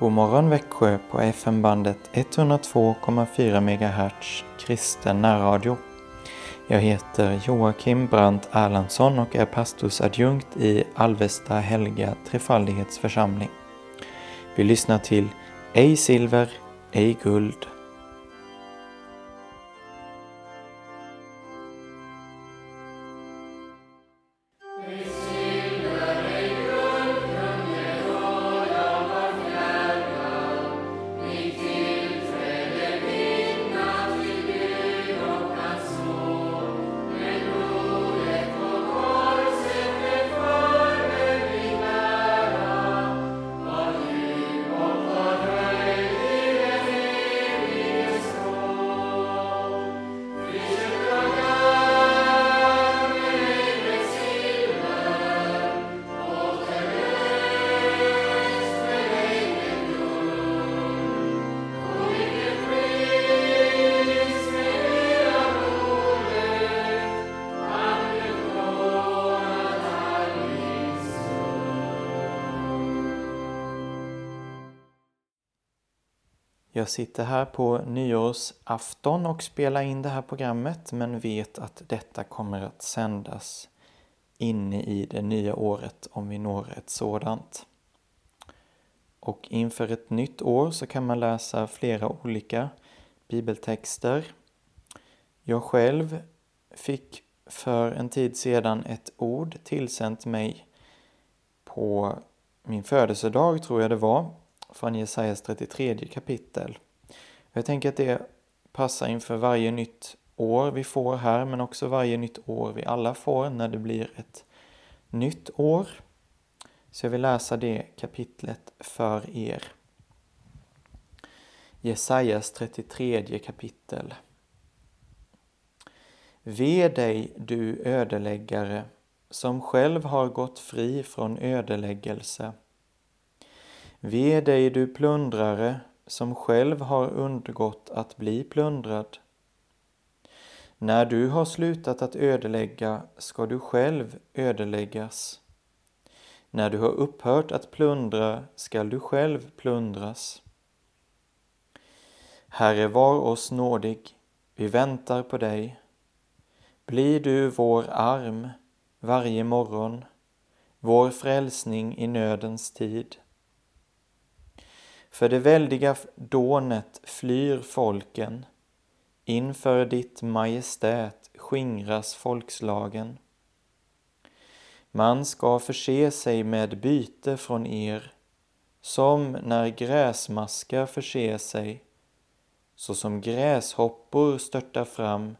God morgon Växjö på FM-bandet 102,4 MHz kristen närradio. Jag heter Joakim Brandt Erlandsson och är pastorsadjunkt i Alvesta Helga Trefaldighetsförsamling. Vi lyssnar till Ej silver, ej guld Jag sitter här på nyårsafton och spelar in det här programmet men vet att detta kommer att sändas inne i det nya året om vi når ett sådant. Och inför ett nytt år så kan man läsa flera olika bibeltexter. Jag själv fick för en tid sedan ett ord tillsänt mig på min födelsedag, tror jag det var, från Jesajas 33 kapitel. Jag tänker att det passar inför varje nytt år vi får här, men också varje nytt år vi alla får när det blir ett nytt år. Så jag vill läsa det kapitlet för er. Jesajas 33 kapitel. Ve dig, du ödeläggare, som själv har gått fri från ödeläggelse Ve dig du plundrare som själv har undgått att bli plundrad. När du har slutat att ödelägga ska du själv ödeläggas. När du har upphört att plundra skall du själv plundras. Herre, var oss nådig, vi väntar på dig. Bli du vår arm varje morgon, vår frälsning i nödens tid. För det väldiga dånet flyr folken, inför ditt majestät skingras folkslagen. Man ska förse sig med byte från er, som när gräsmaskar förser sig, så som gräshoppor störtar fram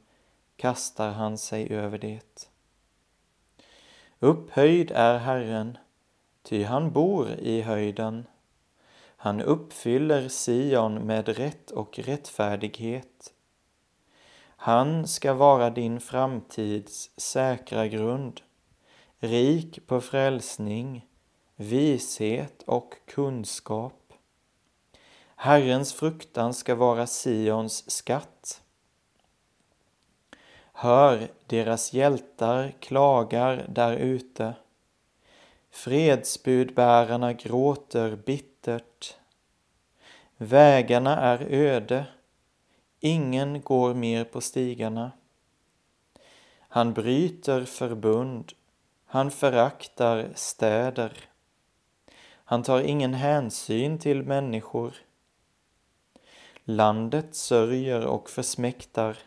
kastar han sig över det. Upphöjd är Herren, ty han bor i höjden. Han uppfyller Sion med rätt och rättfärdighet. Han ska vara din framtids säkra grund, rik på frälsning, vishet och kunskap. Herrens fruktan ska vara Sions skatt. Hör, deras hjältar klagar där ute. Fredsbudbärarna gråter bittert. Vägarna är öde, ingen går mer på stigarna. Han bryter förbund, han föraktar städer. Han tar ingen hänsyn till människor. Landet sörjer och försmäktar.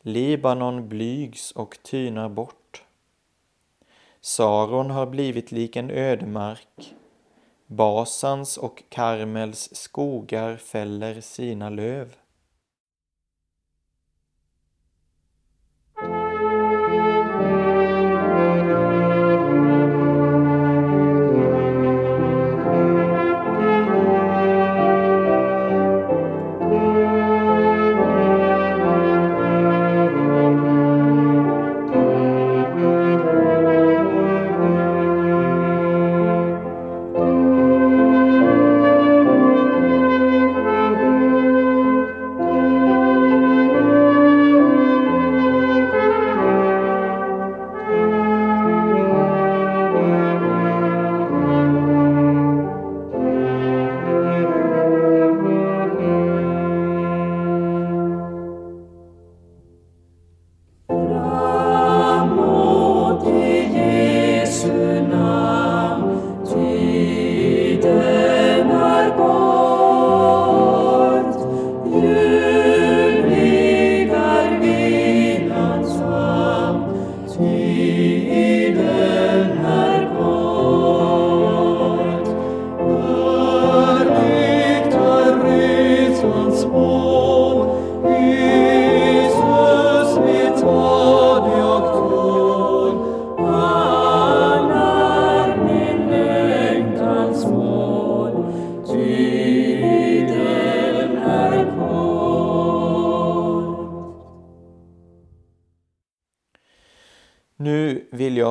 Libanon blygs och tynar bort. Saron har blivit lik en ödemark. Basans och Karmels skogar fäller sina löv.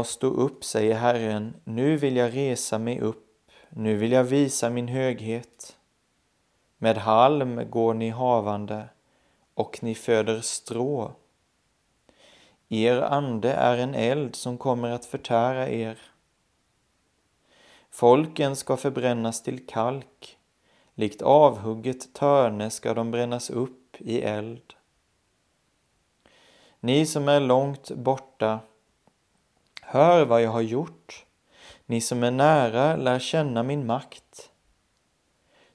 Stå upp, säger Herren, nu vill jag resa mig upp, nu vill jag visa min höghet. Med halm går ni havande och ni föder strå. Er ande är en eld som kommer att förtära er. Folken ska förbrännas till kalk, likt avhugget törne ska de brännas upp i eld. Ni som är långt borta, hör vad jag har gjort. Ni som är nära, lär känna min makt.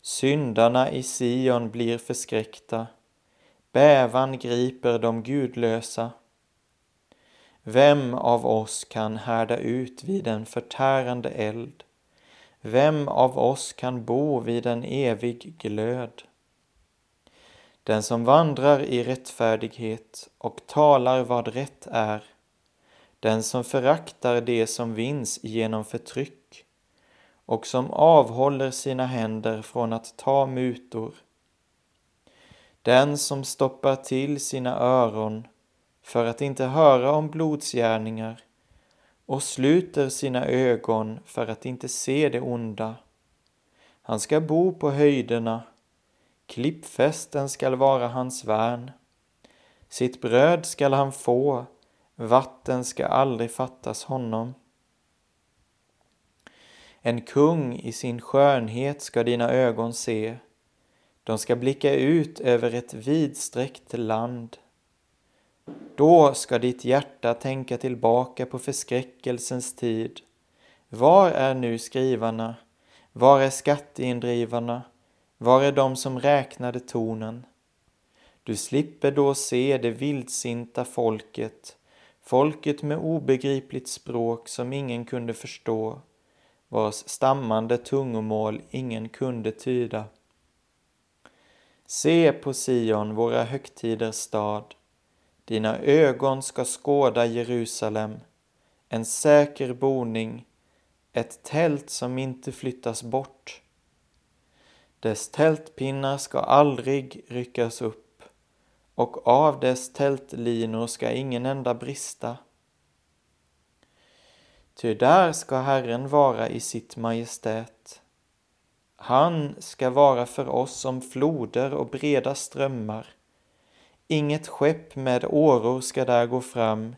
Syndarna i Sion blir förskräckta, bävan griper de gudlösa. Vem av oss kan härda ut vid en förtärande eld? Vem av oss kan bo vid en evig glöd? Den som vandrar i rättfärdighet och talar vad rätt är, den som föraktar det som vinns genom förtryck och som avhåller sina händer från att ta mutor. Den som stoppar till sina öron för att inte höra om blodsgärningar och sluter sina ögon för att inte se det onda. Han ska bo på höjderna, klippfästen skall vara hans värn. Sitt bröd skall han få, vatten ska aldrig fattas honom. En kung i sin skönhet ska dina ögon se, de ska blicka ut över ett vidsträckt land. Då ska ditt hjärta tänka tillbaka på förskräckelsens tid. Var är nu skrivarna? Var är skatteindrivarna? Var är de som räknade tonen? Du slipper då se det vildsinta folket, folket med obegripligt språk som ingen kunde förstå, vars stammande tungomål ingen kunde tyda. Se på Sion, våra högtiders stad, dina ögon ska skåda Jerusalem, en säker boning, ett tält som inte flyttas bort. Dess tältpinnar ska aldrig ryckas upp och av dess tältlinor ska ingen enda brista. Ty där ska Herren vara i sitt majestät. Han ska vara för oss som floder och breda strömmar. Inget skepp med åror ska där gå fram,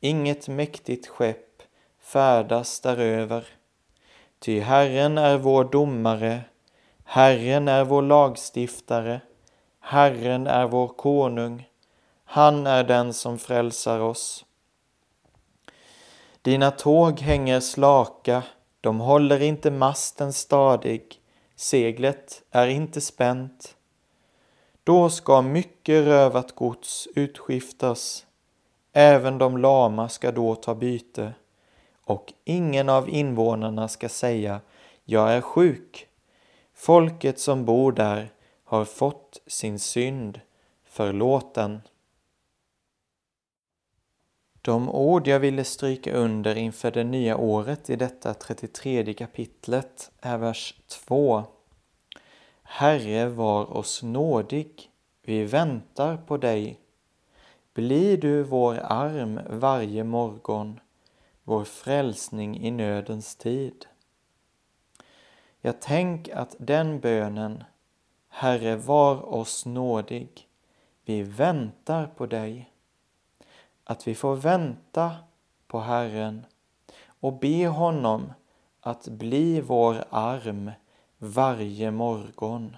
inget mäktigt skepp färdas däröver. Ty Herren är vår domare, Herren är vår lagstiftare, Herren är vår konung, han är den som frälsar oss. Dina tåg hänger slaka, de håller inte masten stadig, seglet är inte spänt. Då ska mycket rövat gods utskiftas, även de lama ska då ta byte, och ingen av invånarna ska säga jag är sjuk. Folket som bor där har fått sin synd förlåten. De ord jag ville stryka under inför det nya året i detta 33 kapitlet är vers 2. Herre, var oss nådig, vi väntar på dig. Bli du vår arm varje morgon, vår frälsning i nödens tid. Jag tänk att den bönen, Herre, var oss nådig, vi väntar på dig. Att vi får vänta på Herren och be honom att bli vår arm varje morgon,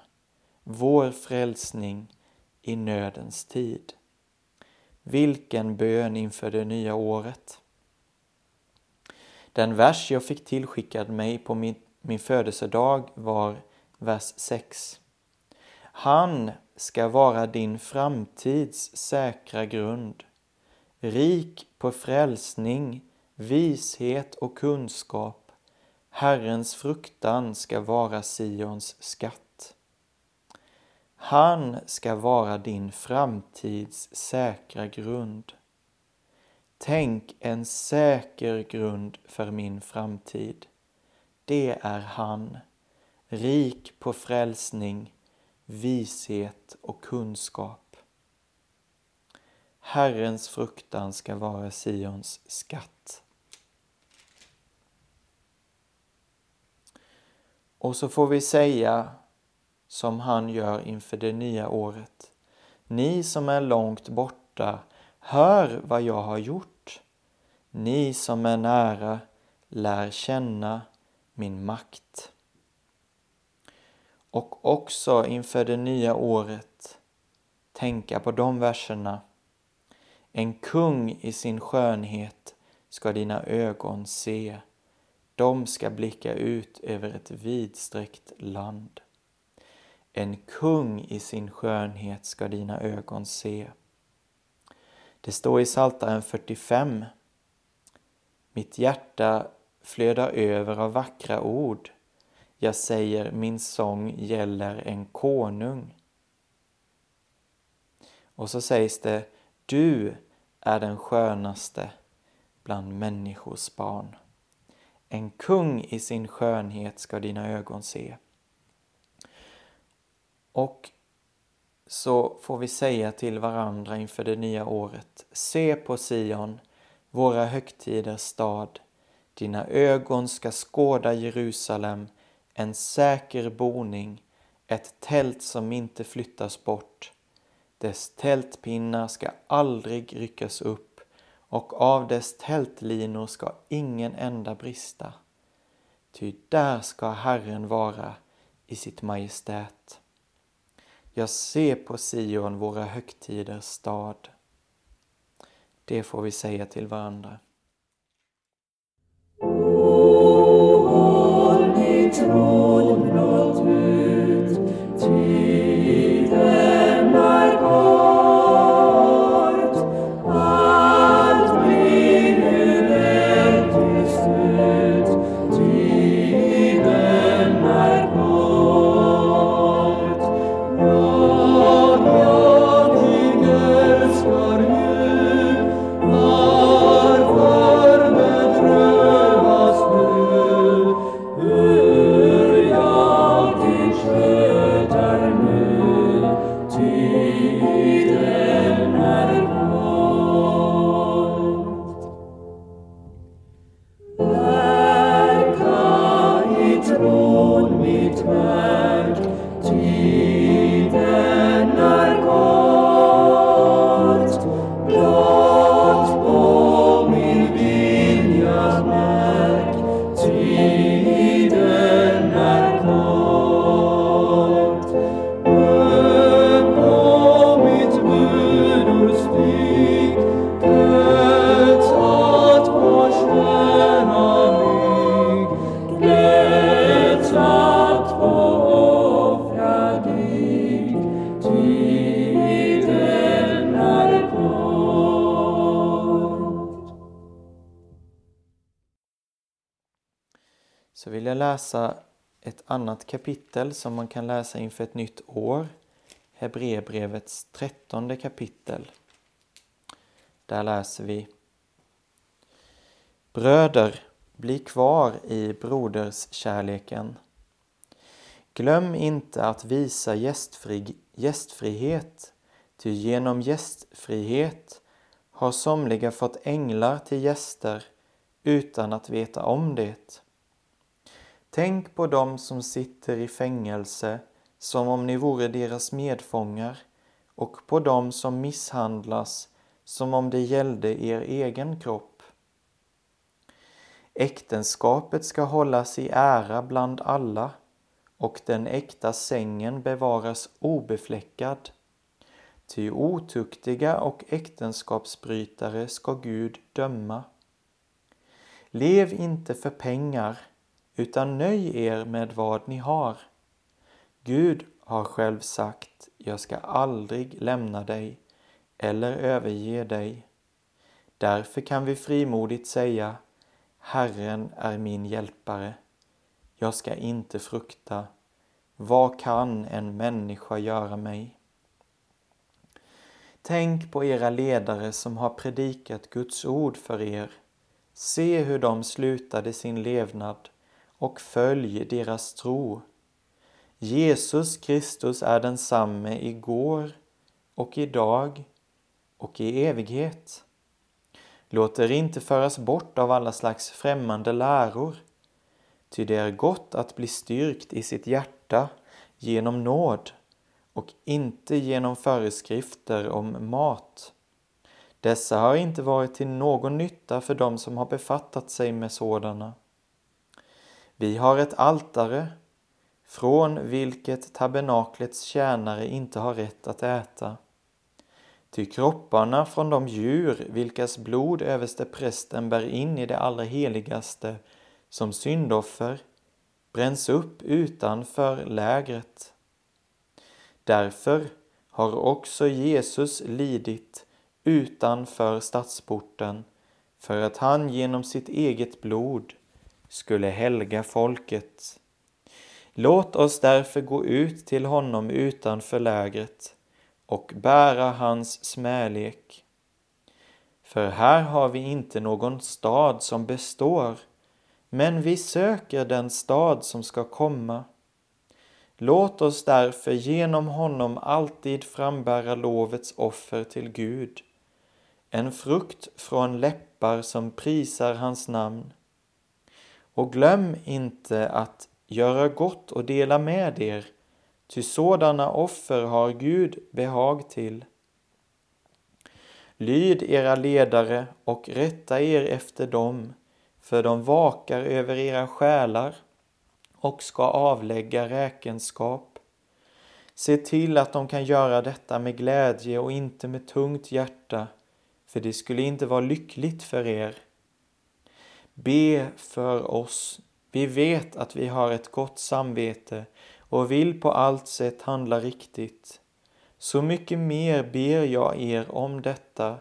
vår frälsning i nödens tid. Vilken bön inför det nya året! Den vers jag fick tillskickad mig på min, min födelsedag var vers 6. Han ska vara din framtids säkra grund, rik på frälsning, vishet och kunskap Herrens fruktan ska vara Sions skatt. Han ska vara din framtids säkra grund. Tänk en säker grund för min framtid. Det är han, rik på frälsning, vishet och kunskap. Herrens fruktan ska vara Sions skatt. Och så får vi säga som han gör inför det nya året. Ni som är långt borta, hör vad jag har gjort. Ni som är nära, lär känna min makt. Och också inför det nya året tänka på de verserna. En kung i sin skönhet ska dina ögon se. De ska blicka ut över ett vidsträckt land. En kung i sin skönhet ska dina ögon se. Det står i Psaltaren 45. Mitt hjärta flödar över av vackra ord. Jag säger min sång gäller en konung. Och så sägs det Du är den skönaste bland människors barn. En kung i sin skönhet ska dina ögon se. Och så får vi säga till varandra inför det nya året. Se på Sion, våra högtiders stad. Dina ögon ska skåda Jerusalem, en säker boning, ett tält som inte flyttas bort. Dess tältpinnar ska aldrig ryckas upp och av dess tältlinor ska ingen enda brista. Ty där ska Herren vara i sitt majestät. Jag ser på Sion, våra högtiders stad. Det får vi säga till varandra. 주로. Så vill jag läsa ett annat kapitel som man kan läsa inför ett nytt år. Hebreerbrevets trettonde kapitel. Där läser vi Bröder, bli kvar i broderskärleken. Glöm inte att visa gästfri, gästfrihet, ty genom gästfrihet har somliga fått änglar till gäster utan att veta om det. Tänk på dem som sitter i fängelse som om ni vore deras medfångar och på dem som misshandlas som om det gällde er egen kropp. Äktenskapet ska hållas i ära bland alla och den äkta sängen bevaras obefläckad. Ty otuktiga och äktenskapsbrytare ska Gud döma. Lev inte för pengar utan nöj er med vad ni har. Gud har själv sagt, jag ska aldrig lämna dig eller överge dig. Därför kan vi frimodigt säga, Herren är min hjälpare. Jag ska inte frukta. Vad kan en människa göra mig? Tänk på era ledare som har predikat Guds ord för er. Se hur de slutade sin levnad och följ deras tro. Jesus Kristus är densamme igår och idag och i evighet. Låt er inte föras bort av alla slags främmande läror. ty det är gott att bli styrkt i sitt hjärta genom nåd och inte genom föreskrifter om mat. Dessa har inte varit till någon nytta för dem som har befattat sig med sådana. Vi har ett altare från vilket tabernaklets tjänare inte har rätt att äta. Ty kropparna från de djur vilkas blod överste prästen bär in i det allra heligaste som syndoffer bränns upp utanför lägret. Därför har också Jesus lidit utanför stadsporten för att han genom sitt eget blod skulle helga folket. Låt oss därför gå ut till honom utanför lägret och bära hans smälek. För här har vi inte någon stad som består, men vi söker den stad som ska komma. Låt oss därför genom honom alltid frambära lovets offer till Gud, en frukt från läppar som prisar hans namn. Och glöm inte att göra gott och dela med er, ty sådana offer har Gud behag till. Lyd era ledare och rätta er efter dem, för de vakar över era själar och ska avlägga räkenskap. Se till att de kan göra detta med glädje och inte med tungt hjärta, för det skulle inte vara lyckligt för er. Be för oss. Vi vet att vi har ett gott samvete och vill på allt sätt handla riktigt. Så mycket mer ber jag er om detta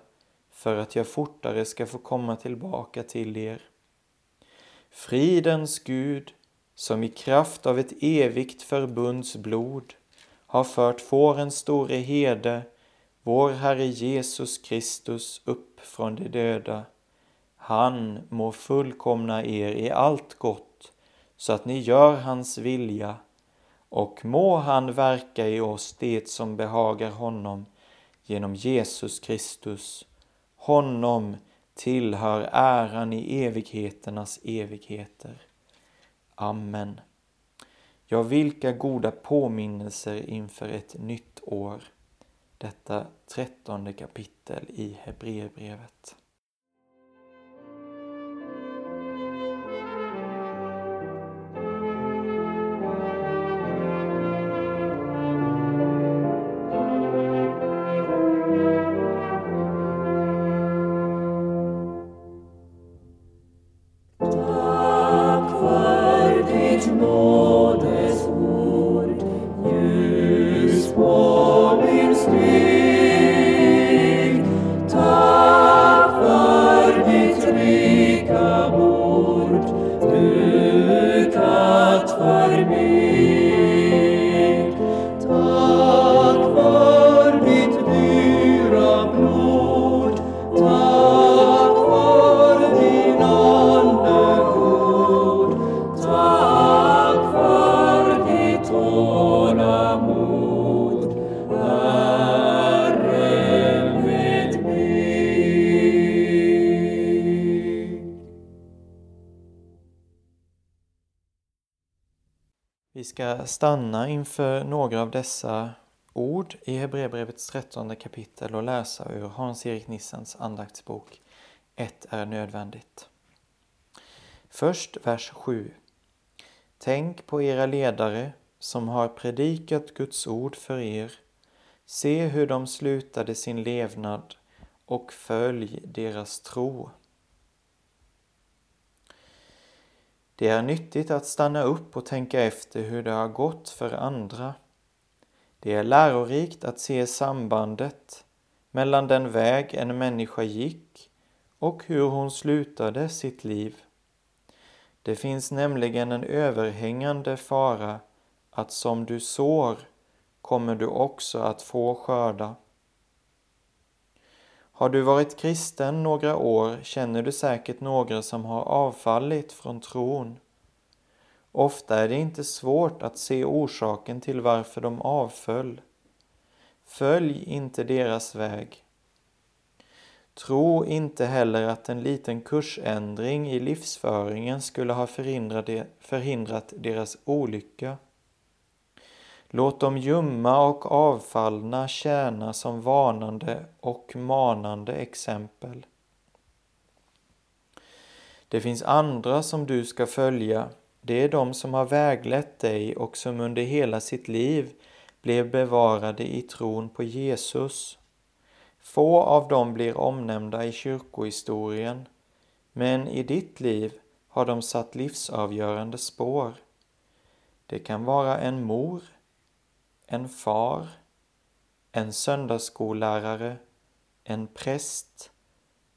för att jag fortare ska få komma tillbaka till er. Fridens Gud, som i kraft av ett evigt förbunds blod har fört fårens store herde, vår Herre Jesus Kristus, upp från de döda. Han må fullkomna er i allt gott, så att ni gör hans vilja, och må han verka i oss det som behagar honom genom Jesus Kristus. Honom tillhör äran i evigheternas evigheter. Amen. Ja, vilka goda påminnelser inför ett nytt år. Detta trettonde kapitel i Hebreerbrevet. Vi ska stanna inför några av dessa ord i Hebreerbrevets trettonde kapitel och läsa ur Hans-Erik Nissens andaktsbok Ett är nödvändigt. Först vers 7. Tänk på era ledare som har predikat Guds ord för er. Se hur de slutade sin levnad och följ deras tro. Det är nyttigt att stanna upp och tänka efter hur det har gått för andra. Det är lärorikt att se sambandet mellan den väg en människa gick och hur hon slutade sitt liv. Det finns nämligen en överhängande fara att som du sår kommer du också att få skörda. Har du varit kristen några år känner du säkert några som har avfallit från tron. Ofta är det inte svårt att se orsaken till varför de avföll. Följ inte deras väg. Tro inte heller att en liten kursändring i livsföringen skulle ha förhindrat deras olycka. Låt de ljumma och avfallna tjäna som varnande och manande exempel. Det finns andra som du ska följa. Det är de som har väglett dig och som under hela sitt liv blev bevarade i tron på Jesus. Få av dem blir omnämnda i kyrkohistorien, men i ditt liv har de satt livsavgörande spår. Det kan vara en mor, en far, en söndagsskollärare, en präst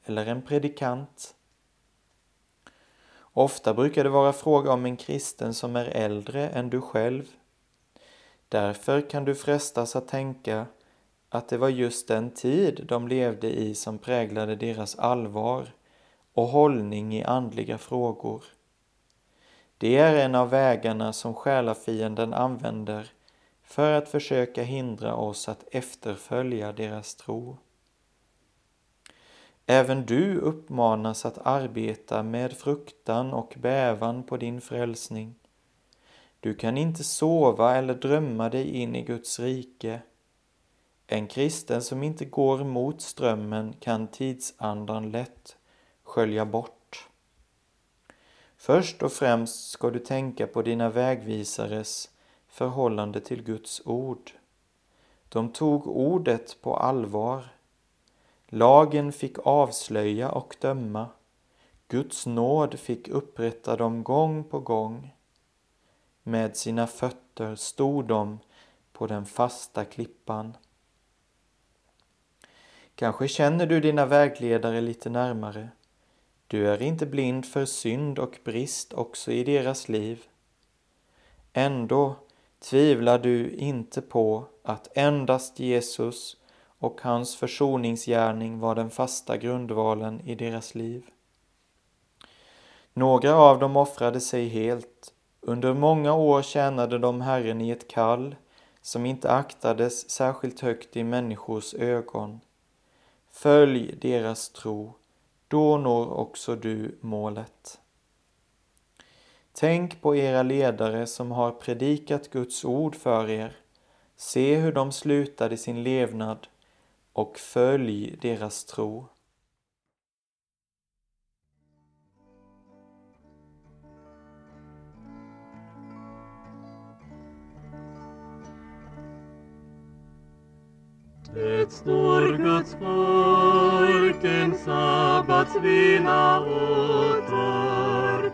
eller en predikant. Ofta brukar det vara fråga om en kristen som är äldre än du själv. Därför kan du frestas att tänka att det var just den tid de levde i som präglade deras allvar och hållning i andliga frågor. Det är en av vägarna som själafienden använder för att försöka hindra oss att efterfölja deras tro. Även du uppmanas att arbeta med fruktan och bävan på din frälsning. Du kan inte sova eller drömma dig in i Guds rike. En kristen som inte går mot strömmen kan tidsandan lätt skölja bort. Först och främst ska du tänka på dina vägvisares förhållande till Guds ord. De tog ordet på allvar. Lagen fick avslöja och döma. Guds nåd fick upprätta dem gång på gång. Med sina fötter stod de på den fasta klippan. Kanske känner du dina vägledare lite närmare. Du är inte blind för synd och brist också i deras liv. Ändå tvivlar du inte på att endast Jesus och hans försoningsgärning var den fasta grundvalen i deras liv. Några av dem offrade sig helt. Under många år tjänade de Herren i ett kall som inte aktades särskilt högt i människors ögon. Följ deras tro, då når också du målet. Tänk på era ledare som har predikat Guds ord för er. Se hur de slutade sin levnad och följ deras tro. Det står Guds folk en sabbatsvila åter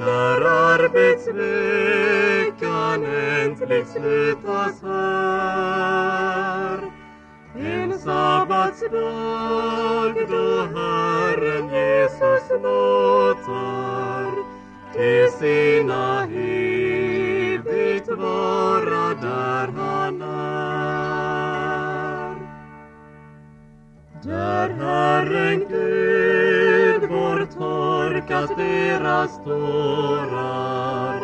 när arbetsveckan äntligen slutas här. En sabbatsdag då Herren Jesus låter till sina evigt vara där han är. Där Herren Gud torkat deras tårar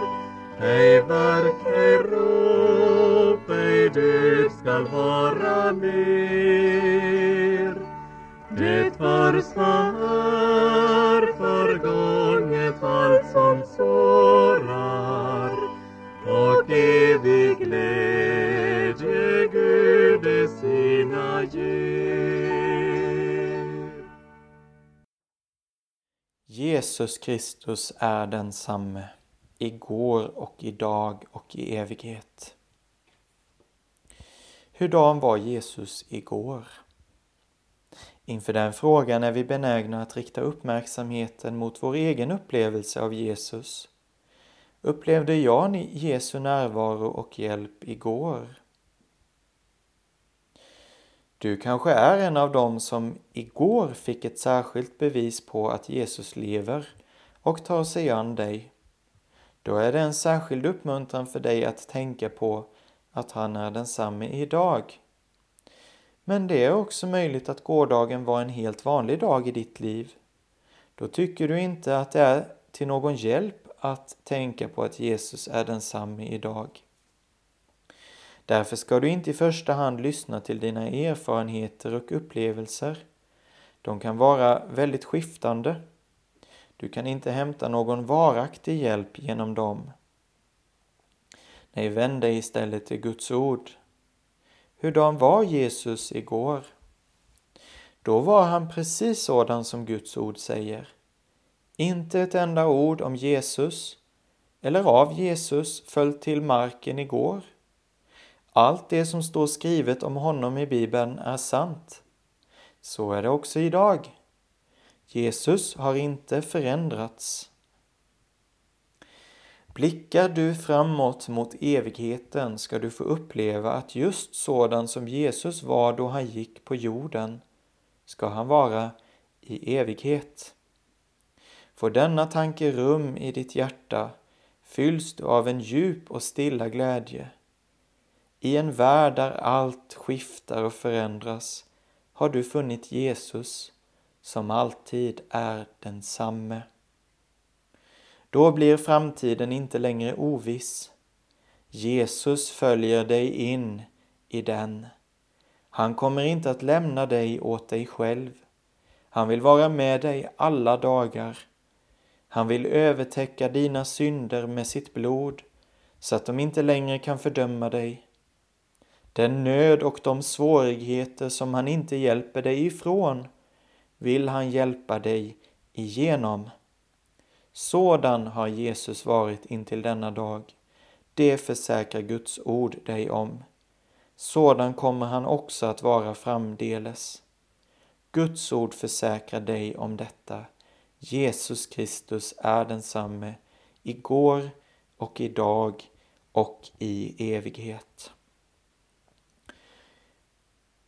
ej verk, ej rop, ej död skall vara mer. Det första är förgånget allt som sårar och evig glädje Jesus Kristus är densamme igår och idag och i evighet. Hurdan var Jesus igår? Inför den frågan är vi benägna att rikta uppmärksamheten mot vår egen upplevelse av Jesus. Upplevde jag Jesu närvaro och hjälp igår? Du kanske är en av dem som igår fick ett särskilt bevis på att Jesus lever och tar sig an dig. Då är det en särskild uppmuntran för dig att tänka på att han är densamme idag. Men det är också möjligt att gårdagen var en helt vanlig dag i ditt liv. Då tycker du inte att det är till någon hjälp att tänka på att Jesus är densamme idag. Därför ska du inte i första hand lyssna till dina erfarenheter och upplevelser. De kan vara väldigt skiftande. Du kan inte hämta någon varaktig hjälp genom dem. Nej, vänd dig istället till Guds ord. Hurdan var Jesus igår? Då var han precis sådan som Guds ord säger. Inte ett enda ord om Jesus eller av Jesus föll till marken igår. Allt det som står skrivet om honom i Bibeln är sant. Så är det också idag. Jesus har inte förändrats. Blickar du framåt mot evigheten ska du få uppleva att just sådan som Jesus var då han gick på jorden ska han vara i evighet. Får denna tanke rum i ditt hjärta fylls du av en djup och stilla glädje. I en värld där allt skiftar och förändras har du funnit Jesus som alltid är densamme. Då blir framtiden inte längre oviss. Jesus följer dig in i den. Han kommer inte att lämna dig åt dig själv. Han vill vara med dig alla dagar. Han vill övertäcka dina synder med sitt blod så att de inte längre kan fördöma dig. Den nöd och de svårigheter som han inte hjälper dig ifrån vill han hjälpa dig igenom. Sådan har Jesus varit intill denna dag. Det försäkrar Guds ord dig om. Sådan kommer han också att vara framdeles. Guds ord försäkrar dig om detta. Jesus Kristus är densamme igår och idag och i evighet.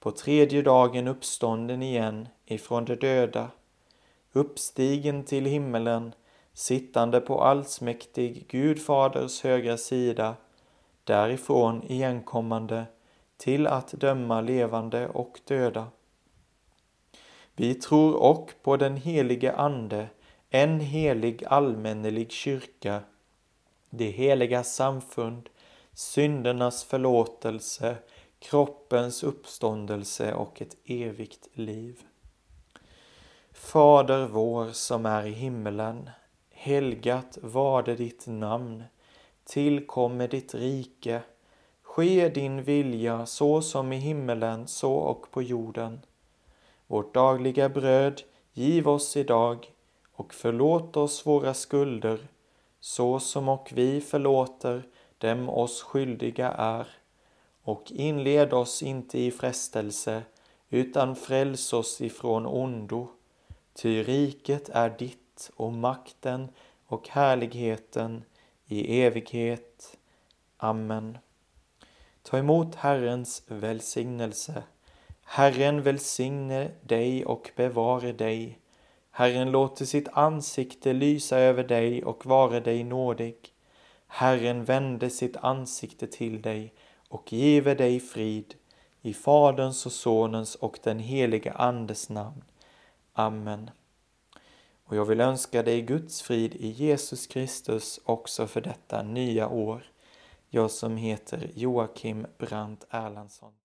på tredje dagen uppstånden igen ifrån de döda, uppstigen till himmelen, sittande på allsmäktig Gud faders högra sida, därifrån igenkommande till att döma levande och döda. Vi tror och på den helige Ande, en helig allmännelig kyrka, det heliga samfund, syndernas förlåtelse, kroppens uppståndelse och ett evigt liv. Fader vår som är i himmelen. Helgat varde ditt namn. Tillkomme ditt rike. Ske din vilja så som i himmelen så och på jorden. Vårt dagliga bröd giv oss idag och förlåt oss våra skulder så som och vi förlåter dem oss skyldiga är och inled oss inte i frestelse utan fräls oss ifrån ondo. Ty riket är ditt och makten och härligheten i evighet. Amen. Ta emot Herrens välsignelse. Herren välsigne dig och bevare dig. Herren låter sitt ansikte lysa över dig och vare dig nådig. Herren vände sitt ansikte till dig och give dig frid i Faderns och Sonens och den helige Andes namn. Amen. Och jag vill önska dig Guds frid i Jesus Kristus också för detta nya år. Jag som heter Joakim Brandt Erlandsson.